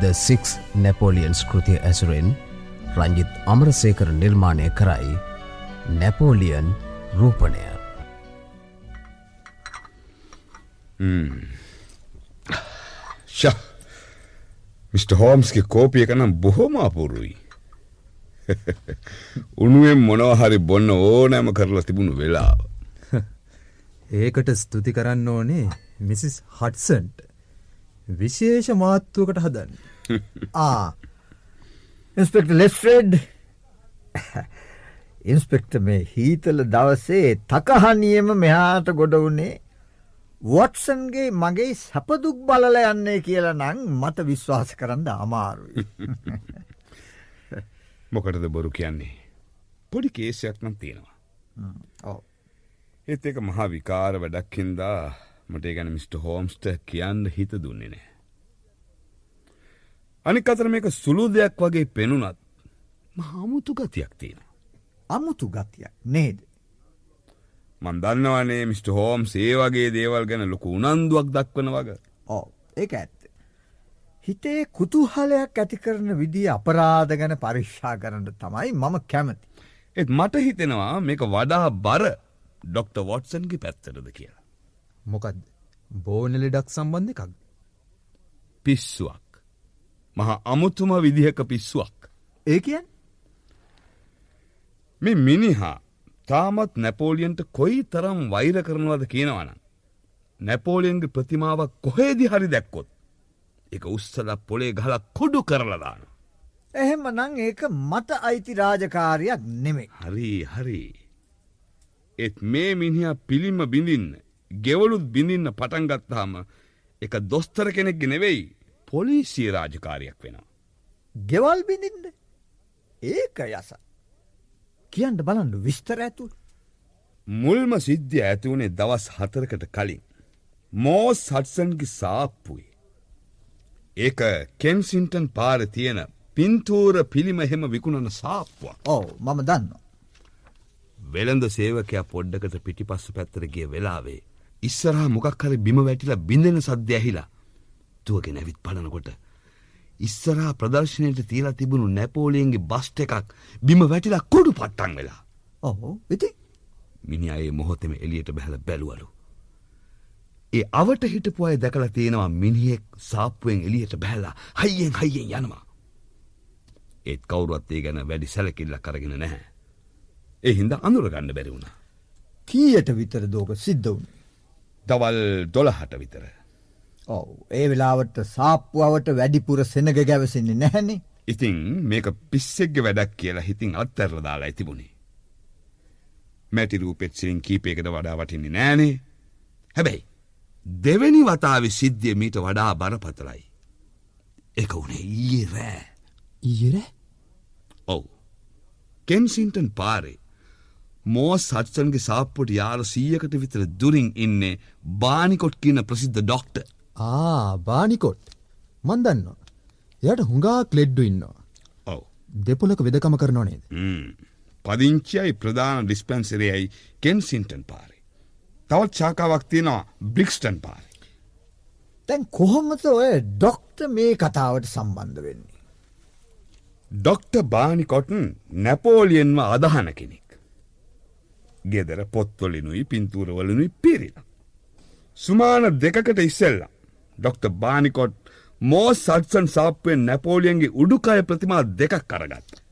ද six නැපෝලියන්ස් කෘතිය ඇසුරෙන් රංජිත් අමරසේකර නිර්මාණය කරයි නැපෝලියන් රූපණය මිට. හෝම්ස්ගේ කෝපිය කනම් බොහොම අපුරුයි. උනුවෙන් මොනවහරි බොන්න ඕනෑම කරලා තිබුණු වෙලාව. ඒකට ස්තුති කරන්න ඕනේ මිසිස් හටසන්ට විශේෂ මාත්තුවකට හදන්න. ආ ඉන්ස්පෙක්ට ලෙස්ෆ්‍රෙඩ් ඉන්ස්පෙක්ට මේ හීතල දවසේ තකහනියම මෙහාට ගොඩ වුණේ වොට්සන්ගේ මගේ සැපදුක් බලල යන්නේ කියලා නං මට විශ්වාස කරන්න අමාරුයි. මොකටද බොරු කියන්නේ. පොඩි කේසයක් නම් තියෙනවා. ඒත් ඒක මහා විකාර වැඩක්හින්දා මට ගැන මිට. හෝම්ස්ට කියන්න හිත දුන්නේ නෑ. අනික් අතර මේක සුළු දෙයක් වගේ පෙනුනත් මහමුතු ගතියක් තියෙන. අමුතු ගතියක් නේද. මන්දන්නවනේ මිට. හෝම් සේ වගේ දේවල් ගැන ලොකු උනන්දුවක් දක්වන වග ඕ ඒ ඇත්ත. හිතේ කුතුහලයක් ඇති කරන විදිිය අපරාධ ගැන පරික්ෂා කරන්න තමයි මම කැමති. එත් මට හිතෙනවා මේක වඩා බර ඩොක්ට වොට්සන්ගේ පැත්තරද කියලා. මොකක්ද බෝනලි ඩක් සම්බන්ධ එකක්. පිස්සුවක්. මහා අමුතුම විදිහක පිස්සුවක්. ඒ කියන් මේ මිනිහා තාමත් නැපෝලියන්ට කොයි තරම් වෛර කරනවද කියනවනම්. නැපෝලියන්ගේ ප්‍රතිමාවක් කොහේදි හරි දැක්කොත්. එක උස්සල පොලේ ගහලා කොඩු කරලදාන. එහෙම නං ඒක මට අයිති රාජකාරයක් නෙමේ. හරි හරි. එත් මේ මිනිහා පිළිම බිඳින්න ගෙවලුත් බිඳින්න පටන්ගත්තාම එක දොස්තර කෙනෙක්ගෙන නෙවෙයි පොලිසිය රාජකාරයක් වෙනවා. ගෙවල් බිඳින්ද ඒක යස කියන්ට බලන්නු විස්තර ඇතුල් මුල්ම සිද්ධිය ඇතිවුණේ දවස් හතරකට කලින් මෝස් හටසන්ගේ සාප්පුයි. ඒක කෙන්සින්ටන් පාර තියෙන පින්තූර පිළිම හෙම විකුණන සාප්පුවක්. ඕ මම දන්න. වෙළඳ සේවකයා පොඩ්ඩකට පිටිපස්සු පැත්තරගිය වෙලාවේ. ඉස්සරහා මොකක් හරි බිම වැටිලා බිඳෙන සද්‍ය ඇහිලා. තුවගෙන ඇවිත් බලනකොට. ඉස්සරහා ප්‍රදර්ශනයට තියලා තිබුණු නැපෝලියන්ගේ බස්ට එකක් බිම වැටිලා කොඩු පට්ටන් වෙලා. ඔහෝ ඉති මිනි අයේ මොහොතෙම එලියට බැහල බැලුවලු. ඒ අවට හිටපු අය දැකලා තියෙනවා මිනිහෙක් සාප්පුවෙන් එලියට බැහලා හයියෙන් හයියෙන් යනවා. ඒත් කවුරුවත් ඒ ගැන වැඩි සැලකිල්ල කරගෙන නැහැ. ඒ හින්ද අඳුරගන්න බැරි වුණ. කීයට විතර දෝක සිද්ධ වුණ. දවල් දොළහට විතර. ඔව ඒ වෙලාවට සාප්පුුවට වැඩිපුර සෙනග ගැවසෙන්නේ නැහැනේ. ඉතිං මේක පිස්සෙක්ග වැඩක් කියලා හිතින් අත්තරල දාලා ඇතිබුණේ. මැටි රූපෙත් සිරින් කීපයකට වඩා වටින්නේ නෑනේ. හැබැයි දෙවැනි වතාව සිද්ධිය මීට වඩා බරපතලයි. එක වුණේ ඊයේ රෑ. ඊර ඔව්. කෙන්සින්ටන් පාරේ මෝ සත්සන්ගේ සාප්පොට යාල සීයකට විතර දුරින් ඉන්නේ බානිකොට් කියන ප්‍රසිද්ධ ඩොක්ට. ආ බානිකොට් මන්දන්න යට හුඟා කලෙඩ්ඩු ඉන්නවා. ඔව්. දෙපොලක වෙදකම කරනවා නේද. පදිංචියයි ප්‍රධාන ඩිස්පැන්සිරයයි කෙන්සින්ටන් පාරේ. තවත් ශාකාවක් තියෙනවා බ්‍රික්ස්ටන් පාරේ. තැන් කොහොමත ඔය ඩොක්ට මේ කතාවට සම්බන්ධ වෙන්නේ. ඩොක්ට බානිකොටන් නැපෝලියෙන්ම අදහන කෙනෙක්. ගෙදර පොත්වලිනුයි පින්තූරවලනුයි පිරිලා. සුමාන දෙකකට ඉස්සෙල්ල ඩොක්ට බානිකොට් මෝ සත්සන් සාප්පුවෙන් නැපෝලියන්ගේ උඩුකාය ප්‍රතිමා දෙකක් කරගත්.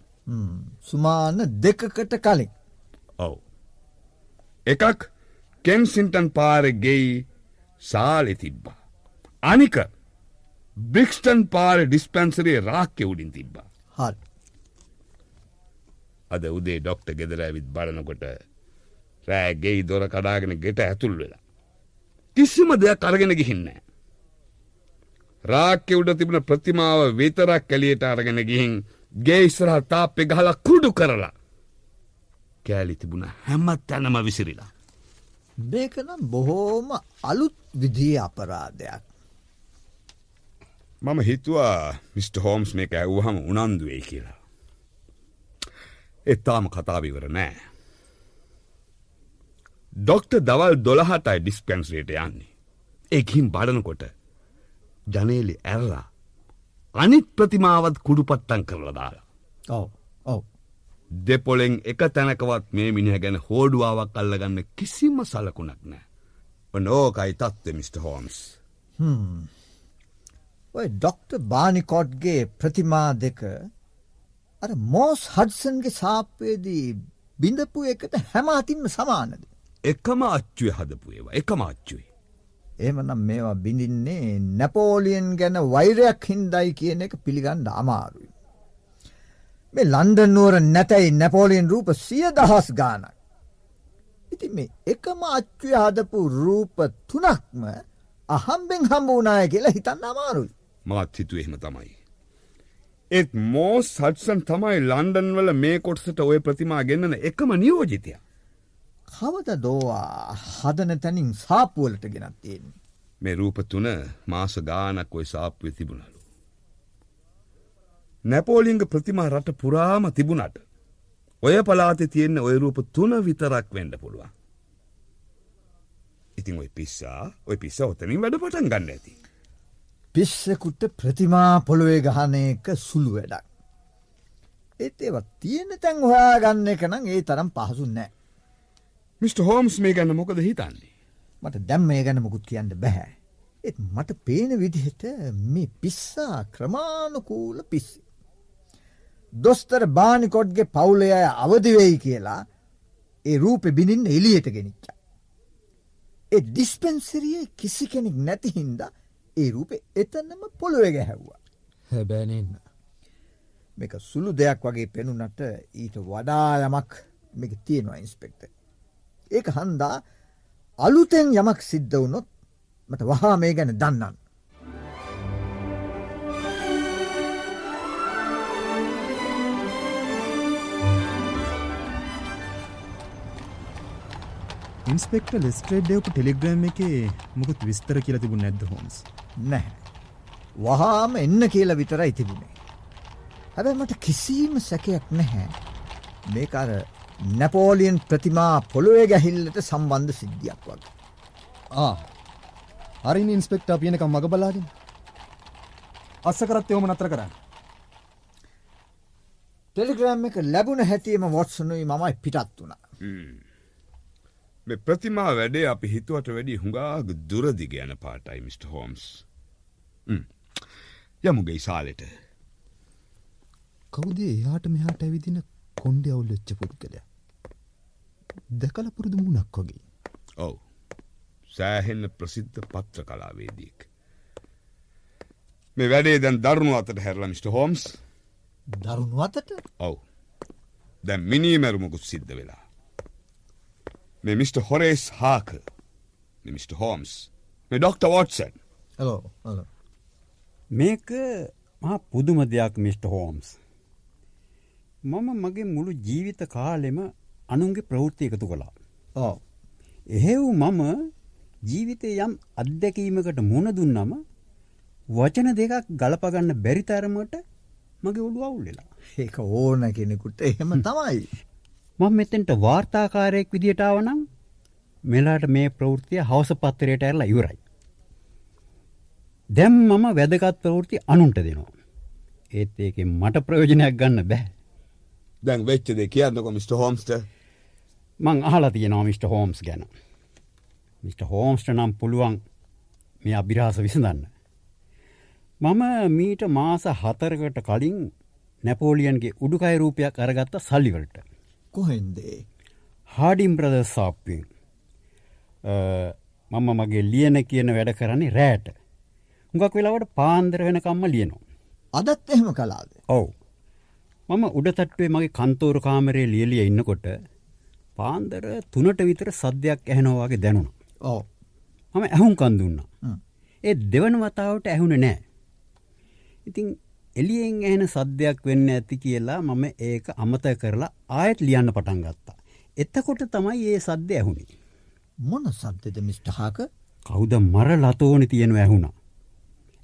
සුමාන දෙකකට කලින්. ඔවු. එකක් කෙන්සින්ටන් පාර ගෙයි සාලෙ තිබ්බා. අනික බ්‍රික්ස්ටන් පාර ඩිස්පැන්සරේ රාක්‍ය උඩින් තිබ්බා. හරි. අද උදේ ඩොක්ට ගෙදර ඇවිත් බලනකොට රෑගෙයි දොර කඩාගෙන ගෙට ඇතුල් වෙලා. කිසිම දෙයක් අරගෙන ගිහින්න. රාක්‍ය උඩ තිබුණ ප්‍රතිමාව විතරක් කැලියට අරගෙන ගිහින් ගේ ඉස්සරහ තාප්පෙ ගහලා කුඩු කරලා. කෑලි තිබුණ හැම තැනම විසිරිලා. මේකනම් බොහෝම අලුත් විදිී අපරාධයක්. මම හිතුවා මිට. හෝම්ස් මේක ඇව්හම උනන්දුවේ කියලා. එත්තාම කතාවිවර නෑ. ඩොක්ට දවල් දොළහටයි ඩිස්පැන්ස්රේට යන්නේ. එකින් බඩනකොට ජනේලි ඇරලා අනිත් ප්‍රතිමාවත් කුඩුපට්ටන් කරලා දාලා. ඔව් ඔව් දෙපොලෙන් එක තැනකවත් මේ මිනිහ ගැන හෝඩුවාවක් අල්ලගන්න කිසිම සලකුණක් නෑ. නෝකයි තත්ව මිට. හෝම්ස්. ඔය ඩොක්ට බානිකොට්ගේ ප්‍රතිමා දෙක අර මෝස් හඩසන්ගේ සාප්පයේදී බිඳපු එකට හැම අතින්ම සමානද. එකම අච්චුව හදපු ඒවා එකම අච්චුවේ. එමනම් මේවා බිඳින්නේ නැපෝලියන් ගැන වෛරයක් හින්දයි කියන එක පිළිගණ්ඩ අමාරුයි. මේ ලන්ඩන්නුවර නැතැයි නැපෝලියන් රූප සිය දහස් ගානක්. ඉති මේ එකම අච්චුය හදපු රූප තුනක්ම අහම්බෙන් හම්බ වනාය කියලා හිතන්න අමාරුයි. මාත් හිතු එහෙම තමයි. ඒත් මෝ සටසන් තමයි ලන්ඩන් වල මේ කොටසට ඔය ප්‍රතිමා ගෙන්න්නන එකම නියෝජිතය. කවද දෝවා හදන තැනින් සාපුවලට ගෙනත් තියෙන්නේ. මේ රූප තුන මාස ගානක් ඔය සාප්පය තිබුණලු. නැපෝලිංග ප්‍රතිමා රට පුරාම තිබුණට. ඔය පලාතේ තියෙන්න ඔය රූප තුන විතරක් වෙන්ඩ පුළුවන්. ඉතින් ඔය පිස්සා ඔය පිස්ස ඔතනින් වැඩ පටන් ගන්න ඇති. පිස්සකුට ප්‍රතිමා පොළොවේ ගහන එක සුළු වැඩක්. ඒත් ඒවත් තියෙන තැන් හොයා ගන්න එක නම් ඒ තරම් පහසු නෑ. මිට. හෝම්ස් මේ ගැන්න මොකද හිතන්නේ. මට දැම් මේ ගැන මොකුත් කියන්න බැහැ. ඒත් මට පේන විදිහට මේ පිස්සා ක්‍රමාණුකූල පිස්සි. දොස්තර බානිකොඩ්ගේ පවුලය අවදිවෙයි කියලා ඒ රූපෙ බිනින්න එලියට ගෙනනිච්ච. ඒ ඩිස්පෙන්සරිය කිසි කෙනෙක් නැතිහින්ද ඒ රූපෙ එතන්නම පොළොව ගැහැව්වා. හැබැනන්න. මේක සුළු දෙයක් වගේ පෙනුනට ඊට වඩා යමක් මේක තියෙනවා ඉන්ස්පෙක්ට. ඒක හන්දා අලුතෙන් යමක් සිද්ධ වුණොත් මට වහා මේ ගැන දන්නන්න. ඉන්ස්පෙක්ට ලෙස්ට්‍රේඩ්ඩයපු ටෙලිග්‍රම් එක මුකුත් විස්තර කියලා තිබුණ නැද්ද හොම්ස් නැහැ. වහාම එන්න කියලා විතරයි තිබුණේ. හැබැ මට කිසිීම සැකයක් නැහැ. මේකර නැපෝලියන් ප්‍රතිමා පොළොවේ ගැහිල්ලට සම්බන්ධ සිද්ධියක් වගේ. ආ හරි ඉන්ස්පෙක්ට අපියනකම් මග බලාගෙන අස්ස කරත් එවම නතර කරන්න ටෙලිග්‍රම් එක ලැබුණ හැටියම වොට්සනුයි මමයි පිටත් වුණ. මේ ප්‍රතිමා වැඩේ අපි හිතුවට වැඩි හුඟාග දුරදිග යන පාටයි මිට. හෝම්ස්. යමුගේ සාලෙට. කවුදේ එයාට මෙහාට ඇවිදින කොන්්ඩ අවුල් වෙච්ච පුද්ගලය. දැකල පුරුදු මුණක් වගේ. ඔව් සෑහෙන්න ප්‍රසිද්ධ පත්‍ර කලාවේදීක්. මේ වැඩේ දැන් දරුණු අතට හැරලා මිට. හෝම්ස් දරුණු අතට ඔව් දැන් මිනීමැරුමකුත් සිද්ධ වෙලා. මේ මිට. හොරේස් හාක මිට. හෝම්ස් මේ ඩොක්ට වෝටසන් හලෝ හල මේක මහා පුදුම දෙයක් මිට. හෝම්ස්. මම මගේ මුළු ජීවිත කාලෙම අනුන්ගේ ප්‍රවෘත්ති එකතු කළා. ඕ එහෙව් මම ජීවිතය යම් අත්දැකීමකට මුණ දුන්නම වචන දෙකක් ගලපගන්න බැරිතරමට මගේ ඔළු අවුල්ලෙලා. ඒක ඕන කෙනෙකුට එහෙම තමයි. මං මෙතෙන්ට වාර්තාකාරයෙක් විදිටාවනම් මෙලාට මේ ප්‍රවෘතිය හවස පත්තරයට ඇරලා ඉවරයි. දැම් මම වැදගත් ප්‍රවෘති අනුන්ට දෙනවා. ඒත් ඒක මට ප්‍රයෝජනයක් ගන්න බැහැ. දැන් වෙච්චද කියන්නක මිට. හෝම්ස්ට මං අහලා තියෙනවා මිට. හෝම්ස් ගැන. මිට. හෝම්ස්ට නම් පුළුවන් මේ අභිරහස විසඳන්න. මම මීට මාස හතරකට කලින් නැපෝලියන්ගේ උඩුකයි රූපයක් අරගත්ත සල්ලිවලට. කොහෙන්දේ. හාඩිම් ප්‍රද සාප්පෙන් මම මගේ ලියන කියන වැඩ කරන්නේ රෑට. හුඟක් වෙලාවට පාන්දර වෙනකම්ම ලියනවා. අදත් එහෙම කලාද. ඔවු. මම උඩතට්ටුවේ මගේ කන්තෝරු කාමරේ ලියලිය ඉන්නකොට පාන්දර තුනට විතර සද්‍යයක් ඇහෙනවාගේ දැනුණ. ඕ මම ඇහුම් කන්දුන්න. හ්ම්. ඒ දෙවන වතාවට ඇහුණ නෑ. ඉතිං එලියෙන් ඇහෙන සද්‍යයක් වෙන්න ඇති කියලා මම ඒක අමත කරලා ආයත් ලියන්න පටන් ගත්තා. එතකොට තමයි ඒ සද්‍ය ඇහුණි. මොන සද්දද මිස්ටහාක කවුද මර ලතෝනි තියෙනව ඇහුණා.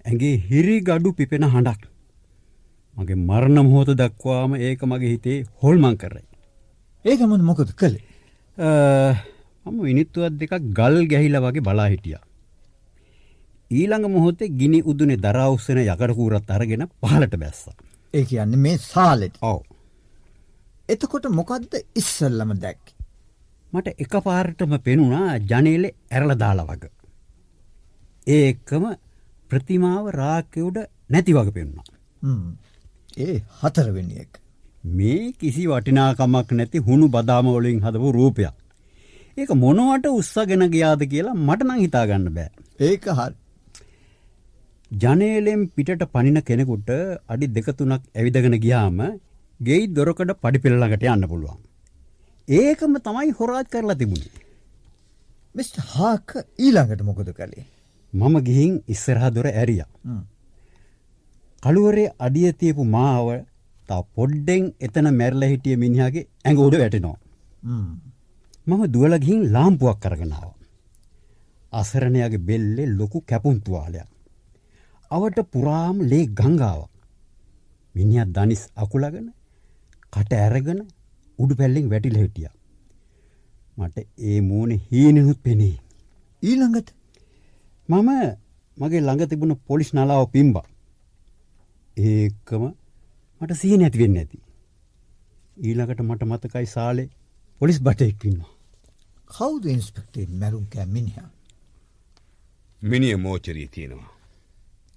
ඇගේ හිරි ගඩු පිපෙන හඬක්. මගේ මරණ මොහොත දක්වාම ඒක මගේ හිතේ හොල්මං කරයි. ඒකමන මොකද කළේ. මම විනිත්තුවත් දෙකක් ගල් ගැහිල වගේ බලා හිටිය. ඊළඟ මොහොතේ ගිනි උදුනේ දරාඋස්සන යකඩකූරත් අරගෙන පහලට බැස්ස. ඒ කියන්න මේ සාලෙට. ඔව. එතකොට මොකක්ද ඉස්සල්ලම දැක්ක. මට එක පාරටම පෙනුණා ජනේලෙ ඇරල දාලා වග. ඒ එක්කම ප්‍රතිමාව රාකයුඩ නැති වග පෙන්ුණා. ඒ හතරවෙනියෙක්. මේ කිසි වටිනාකමක් නැති හුණු බදාමවලින් හදපු රූපයක්. ඒක මොනවට උත්සගෙන ගියාද කියලා මට නං හිතාගන්න බෑ. ඒක හරි. ජනේලෙන් පිටට පනින කෙනෙකුට අඩි දෙකතුනක් ඇවිදගෙන ගියාම ගෙයි දොරකඩ පඩිපෙල්ලඟට යන්න පුළුවන්. ඒකම තමයි හොරාත් කරලා තිබුණේ. මිට හාක ඊළඟට මොකොද කළේ. මම ගිහින් ඉස්සරහ දොර ඇරිය. කළුවරේ අඩියතියපු මාව තා පොඩ්ඩෙන් එතන මැරල හිටිය මිනිහගේ ඇඟ උඩ වැටෙනවා. මම දුවල ගිහින් ලාම්පුවක් කරගෙනාව. අසරණයගේ බෙල්ලෙ ලොකු කැපුන්තුවාලයක්. අවට පුරාම් ලේ ගංගාව. මිනිියත් දනිස් අකුලගෙන කට ඇරගෙන උඩු පැල්ලෙෙන් වැටිල හිටිය. මට ඒ මූුණ හීනෙනුත් පෙනේ. ඊළඟට මම මගේ ළඟ තිබුණ පොලිස් නලාව පිම්බ. ඒකම මට සී නැතිවෙන්න ඇති. ඊළඟට මට මතකයි සාලේ පොලිස් බටෙක්කින්නවා. කෞද ඉන්ස්පෙක්ටෙන් මැරුම් කැමිනිහ. මිනිිය මෝචරී තියෙනවා.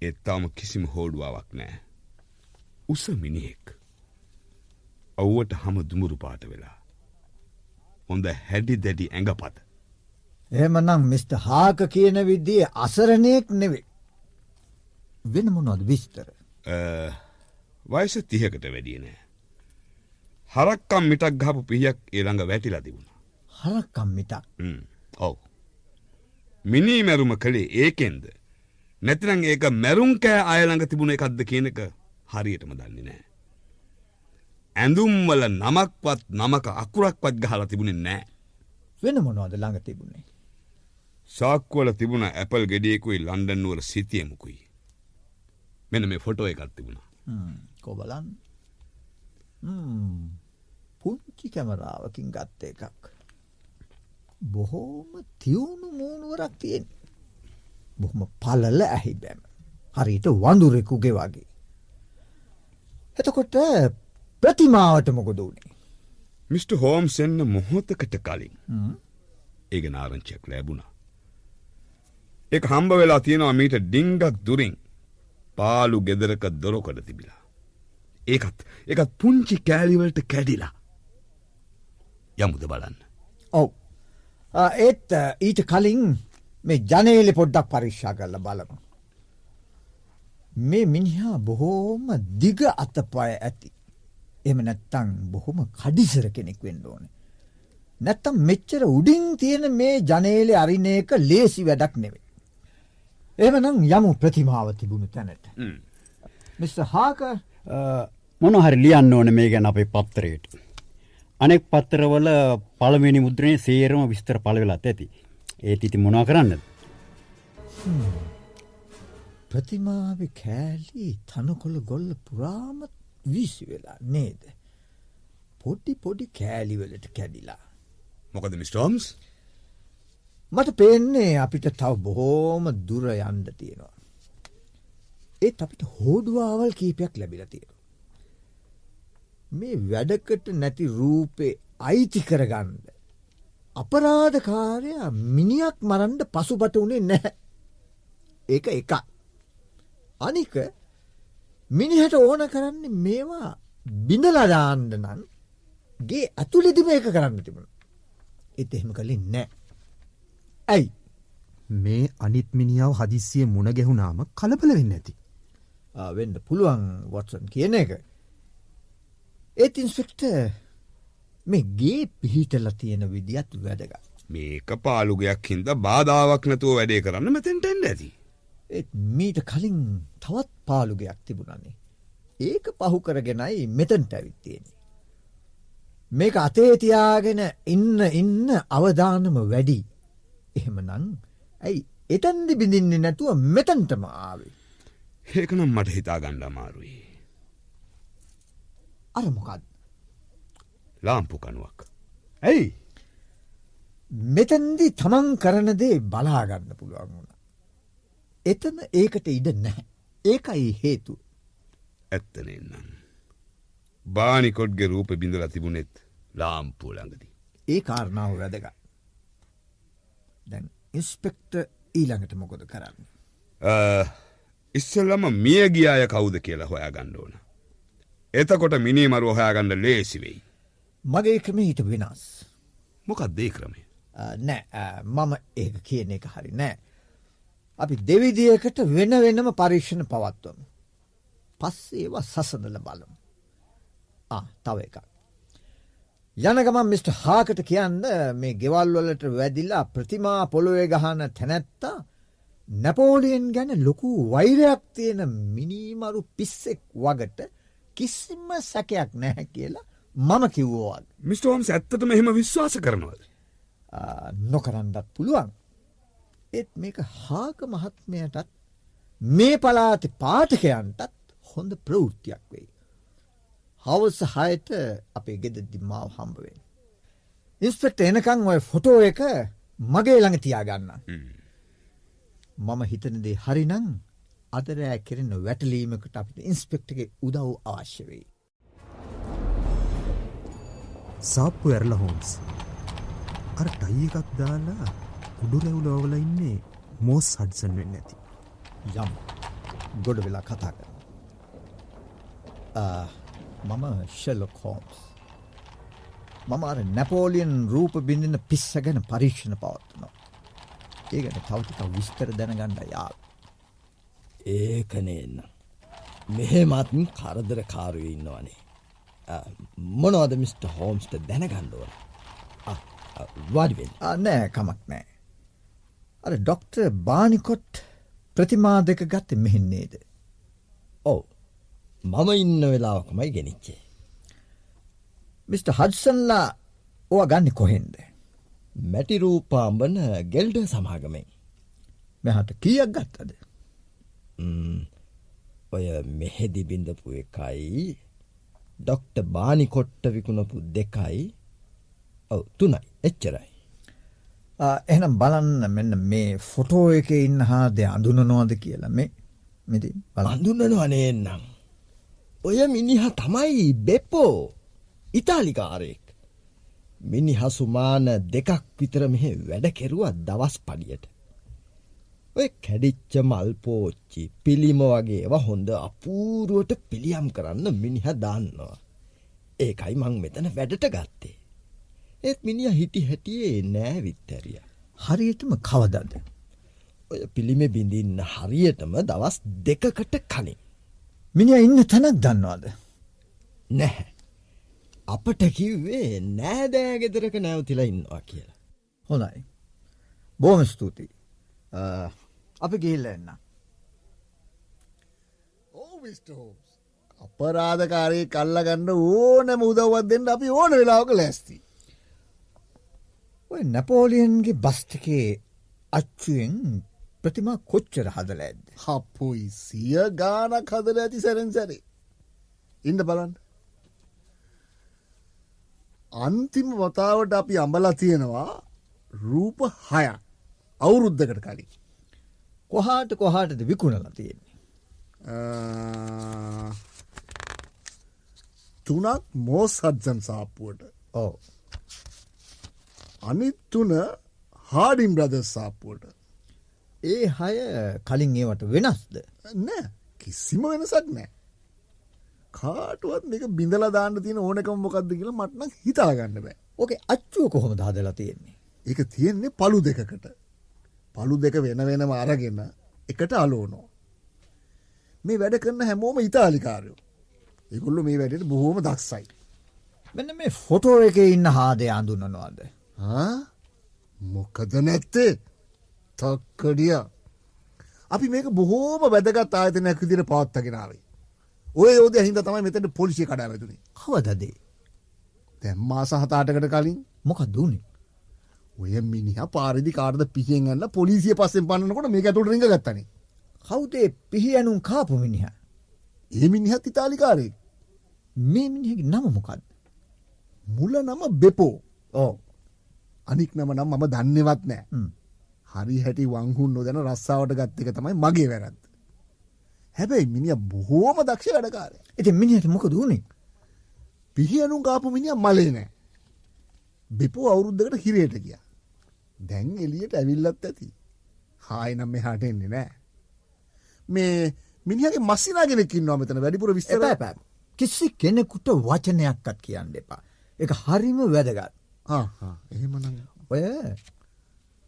එත්තාම කිසිම හෝඩුවාවක් නෑ. උස මිනිහෙක්. ඔව්වට හම දුමුරු පාට වෙලා. හොඳ හැඩි දැඩි ඇඟපත. එහෙමනම් මිට. හාක කියන විද්දිය අසරණයෙක් නෙවේ. වෙන මොනොද විස්තර. වයස තිහකට වැඩිය නෑ. හරක්කම් මිටක් ගහපු පිහියක් ඒළඟ වැටිලා තිබුණ. හරක්කම් මිටක් ඔව්. මිනී මැරුම කළේ ඒකෙන්ද. නැතිනං ඒක මැරුම් කෑ අයළඟ තිබුණ එකක්ද කියනක හරියටම දන්නේ නෑ. ඇඳුම්වල නමක්වත් නමක අකුරක්වත් ගහලා තිබුණේ නෑ. වෙන මොනවද ළඟ තිබුණේ. සාක්වල තිබුණ ඇපල් ගෙඩියකුයි ලන්ඩන්නුවර සිතියමුකුයි. මෙන මේ ෆොටෝ එකත් තිබුණා. කොබලන් පුංචි කැමරාවකින් ගත්ත එකක්. බොහෝම තිවුණු මූුණුවරක් තියෙන්. බොහොම පලල ඇහි බැම. හරිට වඳුරෙකුගේ වගේ. එතකොට ප්‍රතිමාවට මොකොද වුණේ. මිට. හෝම්ස් එන්න මොහොතකට කලින් ඒක නාරංචයක් ලැබුණා. එක හම්බ වෙලා තියෙනවා මීට ඩිංගක් දුරින් පාලු ගෙදරක දොරකොට තිබිලා. ඒකත් එකත් පුංචි කෑලිවලට කැඩිලා. යමුද බලන්න. ඔව් ඒත් ඊට කලින් මේ ජනේලි පොඩ්ඩක් පරික්ෂා කරල බලමු. මේ මිනිහා බොහෝම දිග අතපය ඇති. එම නැත්තං බොහොම කඩිසර කෙනෙක් වෙන්න ඕන. නැත්තම් මෙච්චර උඩින් තියෙන මේ ජනේලෙ අරින එක ලේසි වැඩක් නෙවේ. එමනම් යමු ප්‍රතිමාව තිබුණු තැනට. මිස් හාක මොනහරි ලියන්න ඕන මේ ගැන අපේ පත්තරයට. අනෙක් පත්තරවල පළවෙනි මුද්‍රණය සේරම විස්තර පලවෙලාත් ඇති. ඒත් ඉති මොනා කරන්න. ප්‍රතිමාව කෑලි තනකොළ ගොල්ල පුරාම වීසි වෙලා නේද. පොඩි පොඩි කෑලිවලට කැඩිලා. මොකද මිස්ටෝම්ස් මට පේන්නේ අපිට තව බොහෝම දුර යන්ඩ තියෙනවා. ඒත් අපිට හෝඩුවාවල් කීපයක් ලැබිල තියෙන. මේ වැඩකට නැති රූපේ අයිති කරගන්ඩ. අපරාධකාරයා මිනිියක් මරන්ඩ පසුපට වනේ නැහැ. ඒක එක. අනික මිනිහට ඕන කරන්නේ මේවා බිඳලදාන්න නන් ගේ ඇතුලෙදිම ඒක කරන්න තිබුණ. එත එහෙම කලින් නෑ. ඇයි මේ අනිත් මිනිියාව හදිස්සිය මුණ ගැහුණාම කලබල වෙන්න ඇති. වෙන්න පුළුවන් වොටසන් කියන එක. ඒත් ඉන්ස්පෙක්ට මේ ගේ පිහිටල තියෙන විදිත් වැඩග. මේක පාලුගයක් හින්ද බාධාවක් නැතුව වැඩේ කරන්න මෙතැන්ටෙන්ඩ ඇති. ඒත් මීට කලින් තවත් පාලුගයක් තිබුණන්නේ. ඒක පහු කරගෙනයි මෙතන්ට ඇවිත්තියෙන්නේ. මේක අතේතියාගෙන ඉන්න ඉන්න අවධානම වැඩි. එහෙමනං ඇයි එතැන්දි බිඳින්නේ නැතුව මෙතන්ටම ආවේ. ඒකනම් මට හිතා ගණ්ඩ අමාරුයි. අරමොකක්ද. ලාම්පු කනුවක්. ඇයි මෙතැන්දි තමන් කරන දේ බලාගන්න පුළුවන් වුණ. එතන ඒකට ඉඩ නැහැ. ඒකයි හේතු. ඇත්තනෙන්නම්. බානිකොඩ්ගේ රූප බිඳල තිබුණෙත් ලාම්පුව ළඟදී. ඒ කාරණාව වැදග. දැන් ඉස්පෙක්ට ඊළඟට මොකොද කරන්න. ඉස්සල්ලම මිය ගියාය කවුද කියලා හොයා ගණ්ඩෝන. එතකොට මිනිමරු හොයාගන්න ලේසිවෙයි. මගේ ක්‍රම හිට වෙනස්. මොකක් දේ ක්‍රමේ. නෑ මම ඒක කියන එක හරි නෑ. අපි දෙවිදියකට වෙන වෙනම පරීක්ෂණ පවත්වම. පස්සේවා සසඳල බලමු. තව එකක්. යනගමන් මිට. හාකට කියන්න මේ ගෙවල්වලට වැදිලා ප්‍රතිමා පොළොවේ ගහන තැනැත්තා නැපෝලියෙන් ගැන ලොකු වෛරයක් තියෙන මිනීමරු පිස්සෙක් වගට කිසිම සැකයක් නැහැ කියලා මම කිව්වෝවත්. මිස්ටෝම් ඇත්තට මෙහෙම විශ්වාස කරනවද. නොකරන්නත් පුළුවන්. ඒත් මේක හාක මහත්මයටත් මේ පලාති පාටකයන්ටත් හොඳ ප්‍රවෘත්තියක් වෙයි. හවස හයට අපේ ගෙදදි මාව හම්බවෙන්. ඉස්පෙක්ට එනකං ඔය ෆොටෝ එක මගේ ළඟ තියාගන්න. මම හිතනදේ හරිනං අදරෑ කෙරෙන වැටලීමකට අපිට ඉන්ස්පෙක්ටගේ උදව් අවශ්‍ය වෙයි. සාප්පු ඇරල හෝම්ස් අර ටයිකක් දාලා උඩු රැවුලෝවල ඉන්නේ මෝස් හඩසන් වෙන්න ඇති යම් ගොඩ වෙලා කතා කර මම ශෙල්ලොක් හෝම්ස් මම අර නැපෝලියන් රූප බිඳින පිස්ස ගැන පරීක්ෂණ පවත්වනවා. ඒ ගැන තවතික විස්තර දැනගණ්ඩ යාල් ඒකනේන්න මෙහෙමත්න් කරදර කාරුව ඉන්නවනේ. මොනවද මිට. හෝම්ස්ට දැනගණ්ඩුවන වඩිවෙන් නෑ කමක් නෑ. අර ඩොක්ට බානිකොට් ප්‍රතිමා දෙක ගත්ත මෙහෙන්නේද ඔව මම ඉන්න වෙලාවකමයි ගෙනනිච්චේ මිට. හඩසන්ලා ඕ ගන්න කොහෙන්ද? මැටිරූපාම්බන ගෙල්ඩ සමාගමෙන්. මෙහට කියක් ගත්තද? ඔය මෙහෙදි බිඳපු එකයි ඩොක්ට බානි කොට්ට විකුණපු දෙකයි. ඔව තුනයි. එච්චරයි. එහනම් බලන්න මෙන්න මේ ෆොටෝ එක ඉන්න හා දෙ අඳුනනවාද කියලා. මේ මෙති අඳුන්නන අනේන්නම්. ඔය මිනිහ තමයි බෙප්පෝ ඉතාලිකාරයෙක්. මිනිහසුමාන දෙකක් විතර මෙහෙ වැඩ කෙරුවත් දවස් පඩියට. ඔය කැඩිච්ච මල්පෝච්චි පිළිම වගේව හොඳ අපූරුවට පිළියම් කරන්න මිනිහ දාන්නවා. ඒකයි මං මෙතන වැඩට ගත්තේ. ඒත් මිනිිය හිටි හැටියේ නෑ විත්තැරිය. හරියටම කවදද. ඔය පිළිමෙ බිඳින්න හරියටම දවස් දෙකකට කලින්. මිනිිය ඉන්න තැනක් දන්නවාද. නැහැ. අපට කිව්වේ නෑදෑගෙදරක නැවතිලා ඉන්නවා කියලා. හොඳයි. බෝම ස්තුතියි. අපි ගිල්ල එන්න. අපරාධකාරයේ කල්ලගන්න ඕනම උදව්වත් දෙන්න අපි ඕන වෙලාවක ලැස්ති. ඔය නැපෝලියන්ගේ බස්ටිකේ අච්චුවෙන් ප්‍රතිමා කොච්චර හදල ඇද. හප්පුයි සිය ගානක් හදල ඇති සැරෙන් සැරේ. ඉන්න බලන්න. අන්තිම වතාවට අපි අඹලා තියෙනවා රූප හයක්. අවුරුද්ධකට කලින්. කොහාට කොහාටද විකුණල තියෙන්නේ. තුනක් මෝස් හත්සන් සාප්පුුවට ඕ. අනිත් තුන හාඩිම් බ්‍රදස් සාප්පුුවට. ඒ හය කලින් ඒවට වෙනස්ද. නෑ කිසිම වෙනසක් නෑ. කාටුවත් මේක බිඳල දාන්න තියෙන ඕනකම මොකක්ද කියලා මටන හිතාගන්න බෑ. ඕකේ අච්චුව කොහොම දාදලා තියෙන්නේ. ඒක තියෙන්නේ පලු දෙකකට. පළු දෙක වෙන වෙනම අරගෙන එකට අලෝනෝ. මේ වැඩ කරන්න හැමෝම ඉතාලිකාරයෝ. එකුල්ලු මේ වැඩට බොහෝම දක්සයි. මෙන්න මේ ෆොටෝ එක ඉන්න හාදය අඳුන්නනවාද. මොකද නැත්තේ තක්කඩිය. අපි මේක බොහෝම වැදගත් ආයතනයක් විදිර පවත්තගෙනාවේ. ඔය යෝද හිද තමයි මෙතට පොලිසිය කඩා වැතුනේ කවදදේ. තැම්මා සහතාටකට කලින්. මොකක් දුන්නේ. ඔය මිනිහ පාරිදි කාර්ද පිහියෙන්ගන්න පොලිසිය පස්සෙන් පන්නකොට මේ ඇතුට රිඟ ගත්තන. කවුතේ පිහියනුම් කාපු මිනිහ? ඒ මිනිහත් ඉතාලිකාරය මේ මිනිහගේ නම මොකක්ද මුල නම බෙපෝ. ඕ අනික් නම නම් මම දන්නවත් නෑ හරි හැටි වංහුන් නොදැන රස්සාාවට ගත්තක තමයි මගේ වැරත්. හැබැයි මිනිිය බොහෝම දක්ෂ වැඩකාරය. ඉති මිනිහට මොක දුණේ පිහියනු කාපු මිනිිය මලේ නෑ. බිපෝ අවුරුද්ධකට හිරේට කිය. දැන් එලියට ඇවිල්ලත් ඇති. හායනම් මෙ හට එන්නේ නෑ. මේ මිනිහගේ මස්සිනාගෙනකින් නොමතන වැඩිපුර විස්තර පැ කිසි කෙනෙකුට වචනයක්කත් කියන්න එපා. එක හරිම වැදගත්. ඔය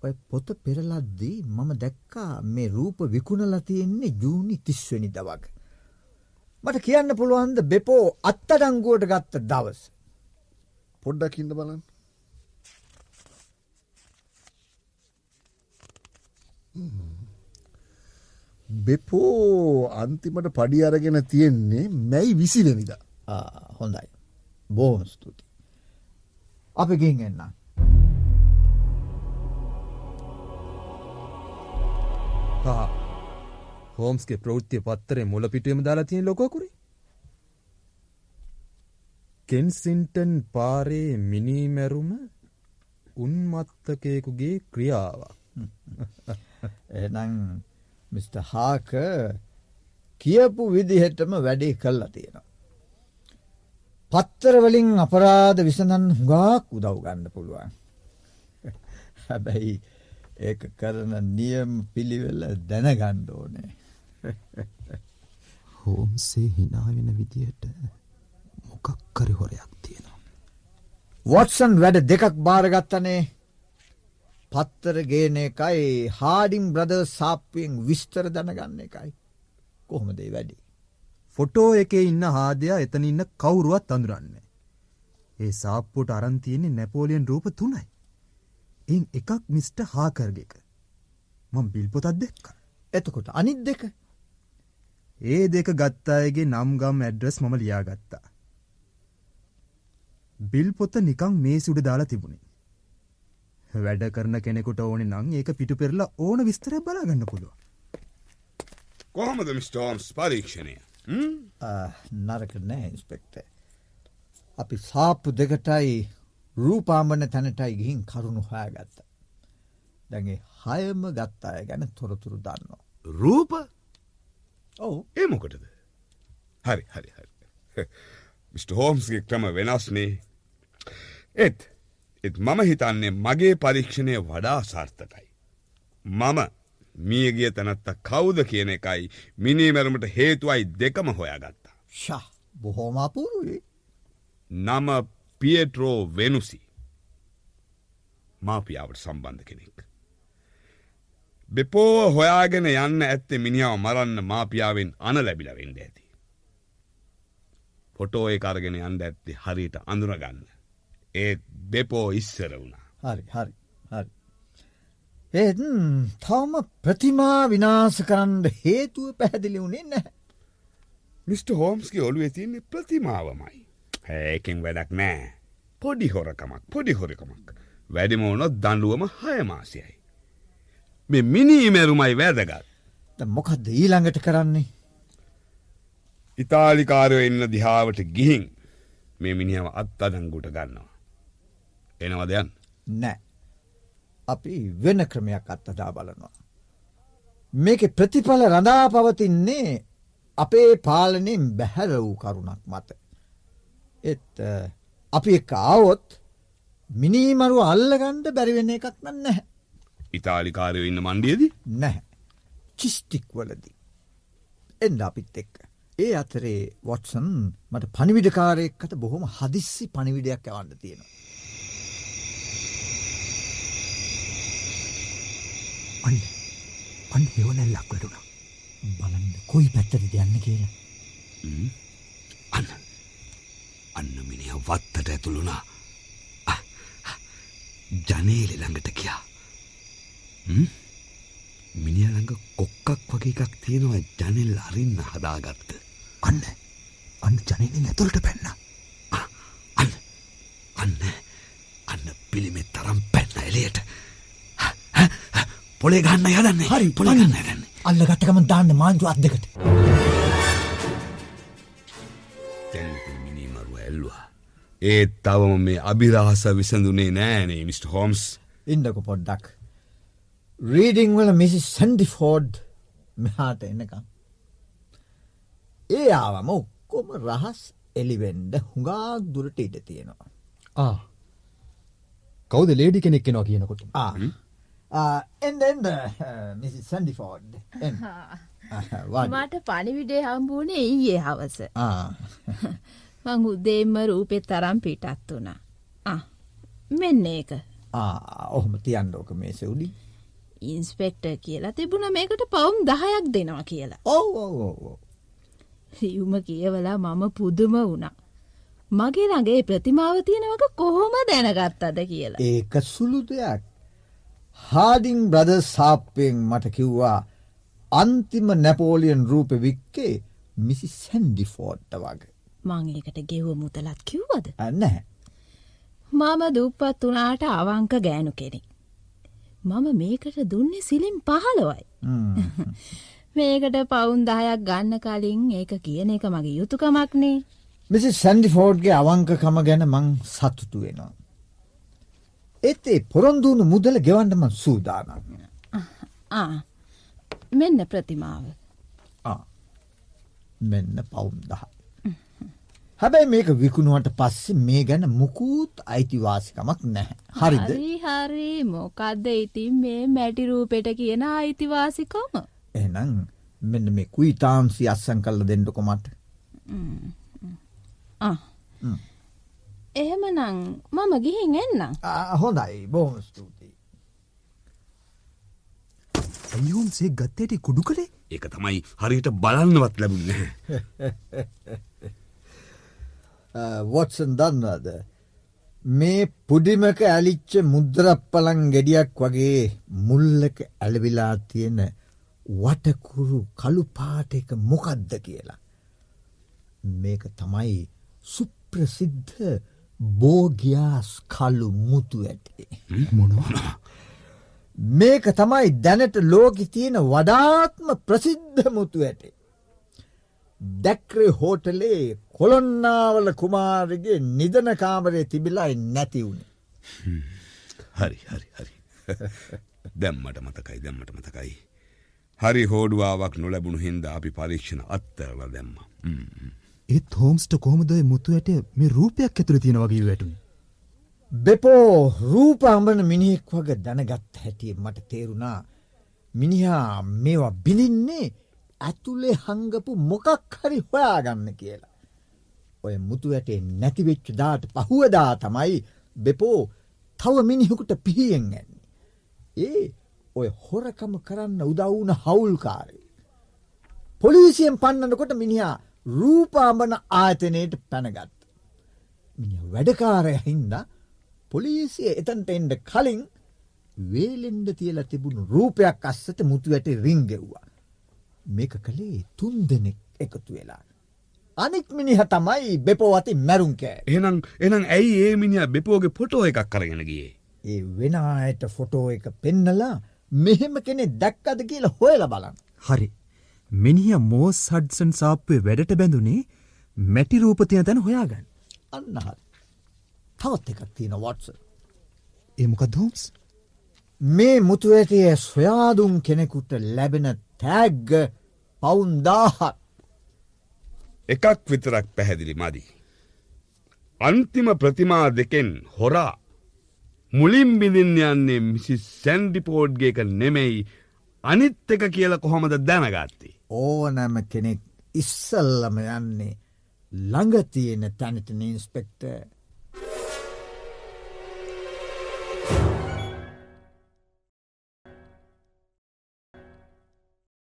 ඔය පොත පෙරලද්දී මම දැක්කා මේ රූප විකුණලා තියෙන්නේ ජූනි තිස්වනි දවක. මට කියන්න පුළුවන්ද බෙපෝ අත්තඩංගුවට ගත්ත දවස්. පොඩ්ඩක් ඉන්න බලන්න බෙපෝ අන්තිමට පඩි අරගෙන තියෙන්නේ මැයි විසිවෙනිද හොඳයි. බෝහොම ස්තුති. අපි ගින් එන්න. හෝම්ස්ගේ ප්‍රෘත්තිය පත්තරේ මුල පිටුවම දාලා තියෙන ලොකකුරි කෙන්සින්ටන් පාරේ මිනීමැරුම උන්මත්තකයෙකුගේ ක්‍රියාවක් එනම් මිට. හාක කියපු විදිහෙටම වැඩේ කල්ලා තියෙනවා. පත්තරවලින් අපරාධ විසඳන් හුඟාක් උදව් ගන්න පුළුවන්. හැබැයි ඒ කරන නියම් පිළිවෙල දැනගණ්ඩ ඕනේ. හෝම්සේ හිනාවෙන විදියට මොකක්කරි හොරයක් තියෙනවා. වොටසන් වැඩ දෙකක් භාරගත්තනේ පත්තර ගේන එකයි හාඩිම් බ්‍රද සාප්පුවෙන් විස්තර දැනගන්න එකයි. කොහොමදේ වැඩි. ෆොටෝ එකේ ඉන්න හාදයා එතන ඉන්න කවුරුවත් අඳුරන්නේ. ඒ සාප්පුට අරන්තියන්නේ නැපෝලියන් රූප තුනයි. එන් එකක් මිස්ට හාකර්ගෙක. මං බිල්පොතත් දෙක්ක. එතකොට අනිත් දෙක. ඒ දෙක ගත්තායගේ නම්ගම් ඇඩ්‍රස් මම ලියාගත්තා. බිල්පොත්ත නිකං මේ සුඩ දාලා තිබුණේ. වැඩ කරන කෙනෙකුට ඕන නං ඒක පිටු පෙරලා ඕන විස්තර බලාගන්න පුළුව. කොහොමද මිස්ටෝම්ස් පරීක්ෂණය නරක නෑ ඉන්ස්පෙක්ට. අපි සාප්පු දෙකටයි රූපාමන තැනටයි ගිහින් කරුණු හොයා ගත්ත. දැගේ හයම ගත්තාය ගැන තොරතුරු දන්නවා. රූප ඔවු ඒමොකටද හරි හරි හරි මිට. හෝම්ස්ගේ ක්‍රම වෙනස්නේ එත් එත් මම හිතන්නේ මගේ පරීක්ෂණය වඩා සාර්ථකයි. මම මියගිය තැනත්ත කවුද කියන එකයි මිනිමැරුමට හේතුවයි දෙකම හොයාගත්තා. ශා බොහෝමාපුරුයි නම පියට්‍රෝ වෙනුසි මාපියාවට සම්බන්ධ කෙනෙක්. බෙපෝ හොයාගෙන යන්න ඇත්තේ මිනිාව මරන්න මාපියාවෙන් අන ලැබිලවෙන්ඩ ඇති. පොටෝ ඒ කරගෙන යන්ඩ ඇත්ති හරිට අඳුරගන්න. ඒත් බෙපෝ ඉස්සර වුණා. හරි හරි හරි. ඒත් තවම ප්‍රතිමා විනාස කරන්න හේතුව පැහැදිලි වුණේ නැහැ. මිට. හෝම්ස්ගේ ඔලුව තින්නේ ප්‍රතිමාවමයි. හැකෙන් වැඩක් නෑ. පොඩි හොරකමක් පොඩි හොරකමක්. වැඩිමෝනොත් දඩුවම හයමාසයයි. මෙ මිනීමැරුමයි වැදගත්. මොකක්ද ඊළඟට කරන්නේ. ඉතාලිකාරයෝ එන්න දිහාවට ගිහින් මේ මිනිහම අත් අදංගුට ගන්නවා. එනවදයන් නෑ. අපි වෙන ක්‍රමයක් අත්තදා බලනවා. මේක ප්‍රතිඵල රඳා පවතින්නේ අපේ පාලනෙන් බැහැර වූ කරුණක් මත. එත් අපි එක් ආවොත් මිනීමරුව අල්ලගණ්ඩ බැරිවෙන එකක් නන්න නැහැ. ඉතාලිකාරයෝ ඉන්න මණ්ඩියදී නැහැ. චිස්ටික් වලදී. එන්ඩ අපිත් එක්ක. ඒ අතරේ වොටසන් මට පනිවිඩකාරයෙක්කට බොහොම හදිස්සි පනිවිඩයක් ඇවන්න තියෙනවා. අන්න අන්න එවනැල්ලක් වැඩුණ බලන්න කොයි පැත්තට යන්න කියලා. අන්න අන්න මිනිහ වත්තට ඇතුළුණා ජනේලෙ ළඟට කියා මිනිිය ළඟ කොක්කක් වගේ එකක් තියෙනවා ජනෙල් අරින්න හදාගත්ත. අන්න අන්න ජනනෙන් ඇතුළට පැන්න. අන්න අන්න අන්න පිළිමෙත් තරම් පැන්න එලියට පොලේ ගන්න යදන්නේ. හරි පොලි ගන්න යදන්නේ. අල්ල ගත්තකම දාන්න මාංචු අත් දෙකට. ඒත් තවම මේ අභිරහස විසඳුනේ නෑනේ මිට. හෝම්ස් ඉන්නක පොඩ්ඩක්. රීඩිං වල මිසි සැන්ඩිෆෝඩ් මෙහාට එනකම්. ඒ ආවම ඔක්කොම රහස් එලිවෙන්ඩ හුඟාක් දුරට ඉඩ තියෙනවා. ආ. කවුද ලේඩි කෙනෙක් කෙනවා කියනකොට? එන්ඩ මිසි සැන්ඩිෆෝඩ් මට පණිවිඩේ හම්බුවනේ ඊයේ හවස මං උදේම්ම රූපෙත් තරම් පිටත් වුණා. මෙන්න ඒක. ඔහොම තියන්ඩෝක මේ සෙව්ඩි ඉන්ස්පෙක්ට කියලා තිබුණ මේකට පවුම් දහයක් දෙනවා කියලා. ඔව සියුම කියවලා මම පුදුම වුණා. මගේ ළඟේ ප්‍රතිමාව තියෙනවක කොහොම දැනගත්තද කියලා. ඒක සුළු දෙයක්. හාඩිං බ්‍රද සාප්පයෙන් මට කිව්වා අන්තිම නැපෝලියන් රූප වික්කේ මිසි සැන්ඩිෆෝඩ්ට වගේ මං ඒකට ගෙව්ව මුතලත් කිව්වද? නැහැ. මම දුප්පත් වනාට අවංක ගෑනු කෙනෙක්. මම මේකට දුන්නේ සිලිම් පහළොවයි. මේකට පවුන් දහයක් ගන්න කලින් ඒක කියන එක මගේ යුතුකමක්නේ. මිසි සැන්ඩිෆෝඩ්ගේ අවංකකම ගැන මං සතුටු වෙනවා. ඒත් ඒ පොරොන්දුවුණු මුදල ගෙවන්නම සූදානන්න. මෙන්න ප්‍රතිමාව. මෙන්න පවුම් දහ. හැබැයි මේක විකුණුවට පස්සේ මේ ගැන මුකූත් අයිතිවාසිකමක් නැහැ. හරිද හරි මොකක්ද ඉතින් මේ මැටිරූපෙට කියන අයිතිවාසිකම. එහනම් මෙන්න මේ කුයි තාම්සි අස්සං කල්ල දෙන්නකොමට. එහෙමනං මම ගිහින් එන්න. හොඳයි බෝම ස්තුතියි. ඇයුම්සේ ගත්තයට කුඩු කළේ ඒක තමයි හරියට බලන්නවත් ලැබුන්න වොටසන් දන්නද මේ පුඩිමක ඇලිච්ච මුද්‍රප්පලං ගෙඩියක් වගේ මුල්ලක ඇලවිලා තියෙන වටකුරු කළුපාට එක මොකද්ද කියලා. මේක තමයි සුප්‍රසිද්ධ බෝගියාස් කල්ලු මුතු ඇටේ. මොනවා මේක තමයි දැනට ලෝකි තියෙන වඩාත්ම ප්‍රසිද්ධ මුතු ඇටේ. දැක්‍රේ හෝටලේ කොළොන්නාවල කුමාරගේ නිදන කාමරය තිබිලායි නැති වුණේ. හරි හරි හරි දැම්මට මතකයි දැම්මට මතකයි. හරි හෝඩුවාවක් නොලැබුණු හින්ද අපි පරීක්ෂණ අත්තරල දැම්ම. ඒත් හෝම්ස්ට කොහොමදයි මුතු ඇට මේ රූපයක් ඇතුළ තියෙන වගේ වැටුන්. බෙපෝ රූපාම්බන මිනිෙක් වග දැනගත් හැටිය මට තේරුණා මිනිහා මේවා බිලින්නේ ඇතුලේ හංගපු මොකක් හරි හොයාගන්න කියලා. ඔය මුතු ඇටේ නැතිවෙච්ච දාට පහුවදා තමයි බෙපෝ තව මිනිහෙකුට පිහියෙන් ඇන්නේ. ඒ ඔය හොරකම කරන්න උදවුන හවුල්කාරය. පොලිසියෙන් පන්නනකොට මිනිහා රූපාම්බන ආයතනයට පැනගත්. මිනි වැඩකාරය හින්දා පොලිසිය එතන්ට එන්ඩ කලින් වේලෙන්ඩ තියල තිබුණු රූපයක් අස්සට මුතු ඇට රිංගෙව්වා. මේක කළේ තුන් දෙනෙක් එකතු වෙලා. අනික් මිනිහ තමයි බෙපෝ අති මැරුන්කෑ. එනම් එනම් ඇයි ඒ මිනිිය බෙපෝගේ පොටෝ එකක් කරගෙන ගියේ. ඒ වෙනයට ෆොටෝ එක පෙන්නලා මෙහෙම කෙනෙ දැක්කද කියලා හොයල බලන්න. හරි මිනිිය මෝස් හඩ්සන් සාප්පේ වැඩට බැඳුනේ මැටි රූපතිය තැන හොයාගන්න අන්නහත්. තවත් එකක් තියෙන වොටස. ඒමක දෝම්ස් මේ මුතුවැටිය සොයාදුම් කෙනෙකුට ලැබෙන තෑග්ග පවුන්දාහත්. එකක් විතරක් පැහැදිලි මදි. අන්තිම ප්‍රතිමා දෙකෙන් හොරා මුලින් බිඳින් යන්නේ මිසි සැන්ඩිපෝඩ්ගේක නෙමෙයි අනිත් එක කියල කොහොමද දැනගත්තේ. ඕනෑම කෙනෙක් ඉස්සල්ලම යන්නේ ළඟ තියෙන තැනට ඉන්ස්පෙක්ට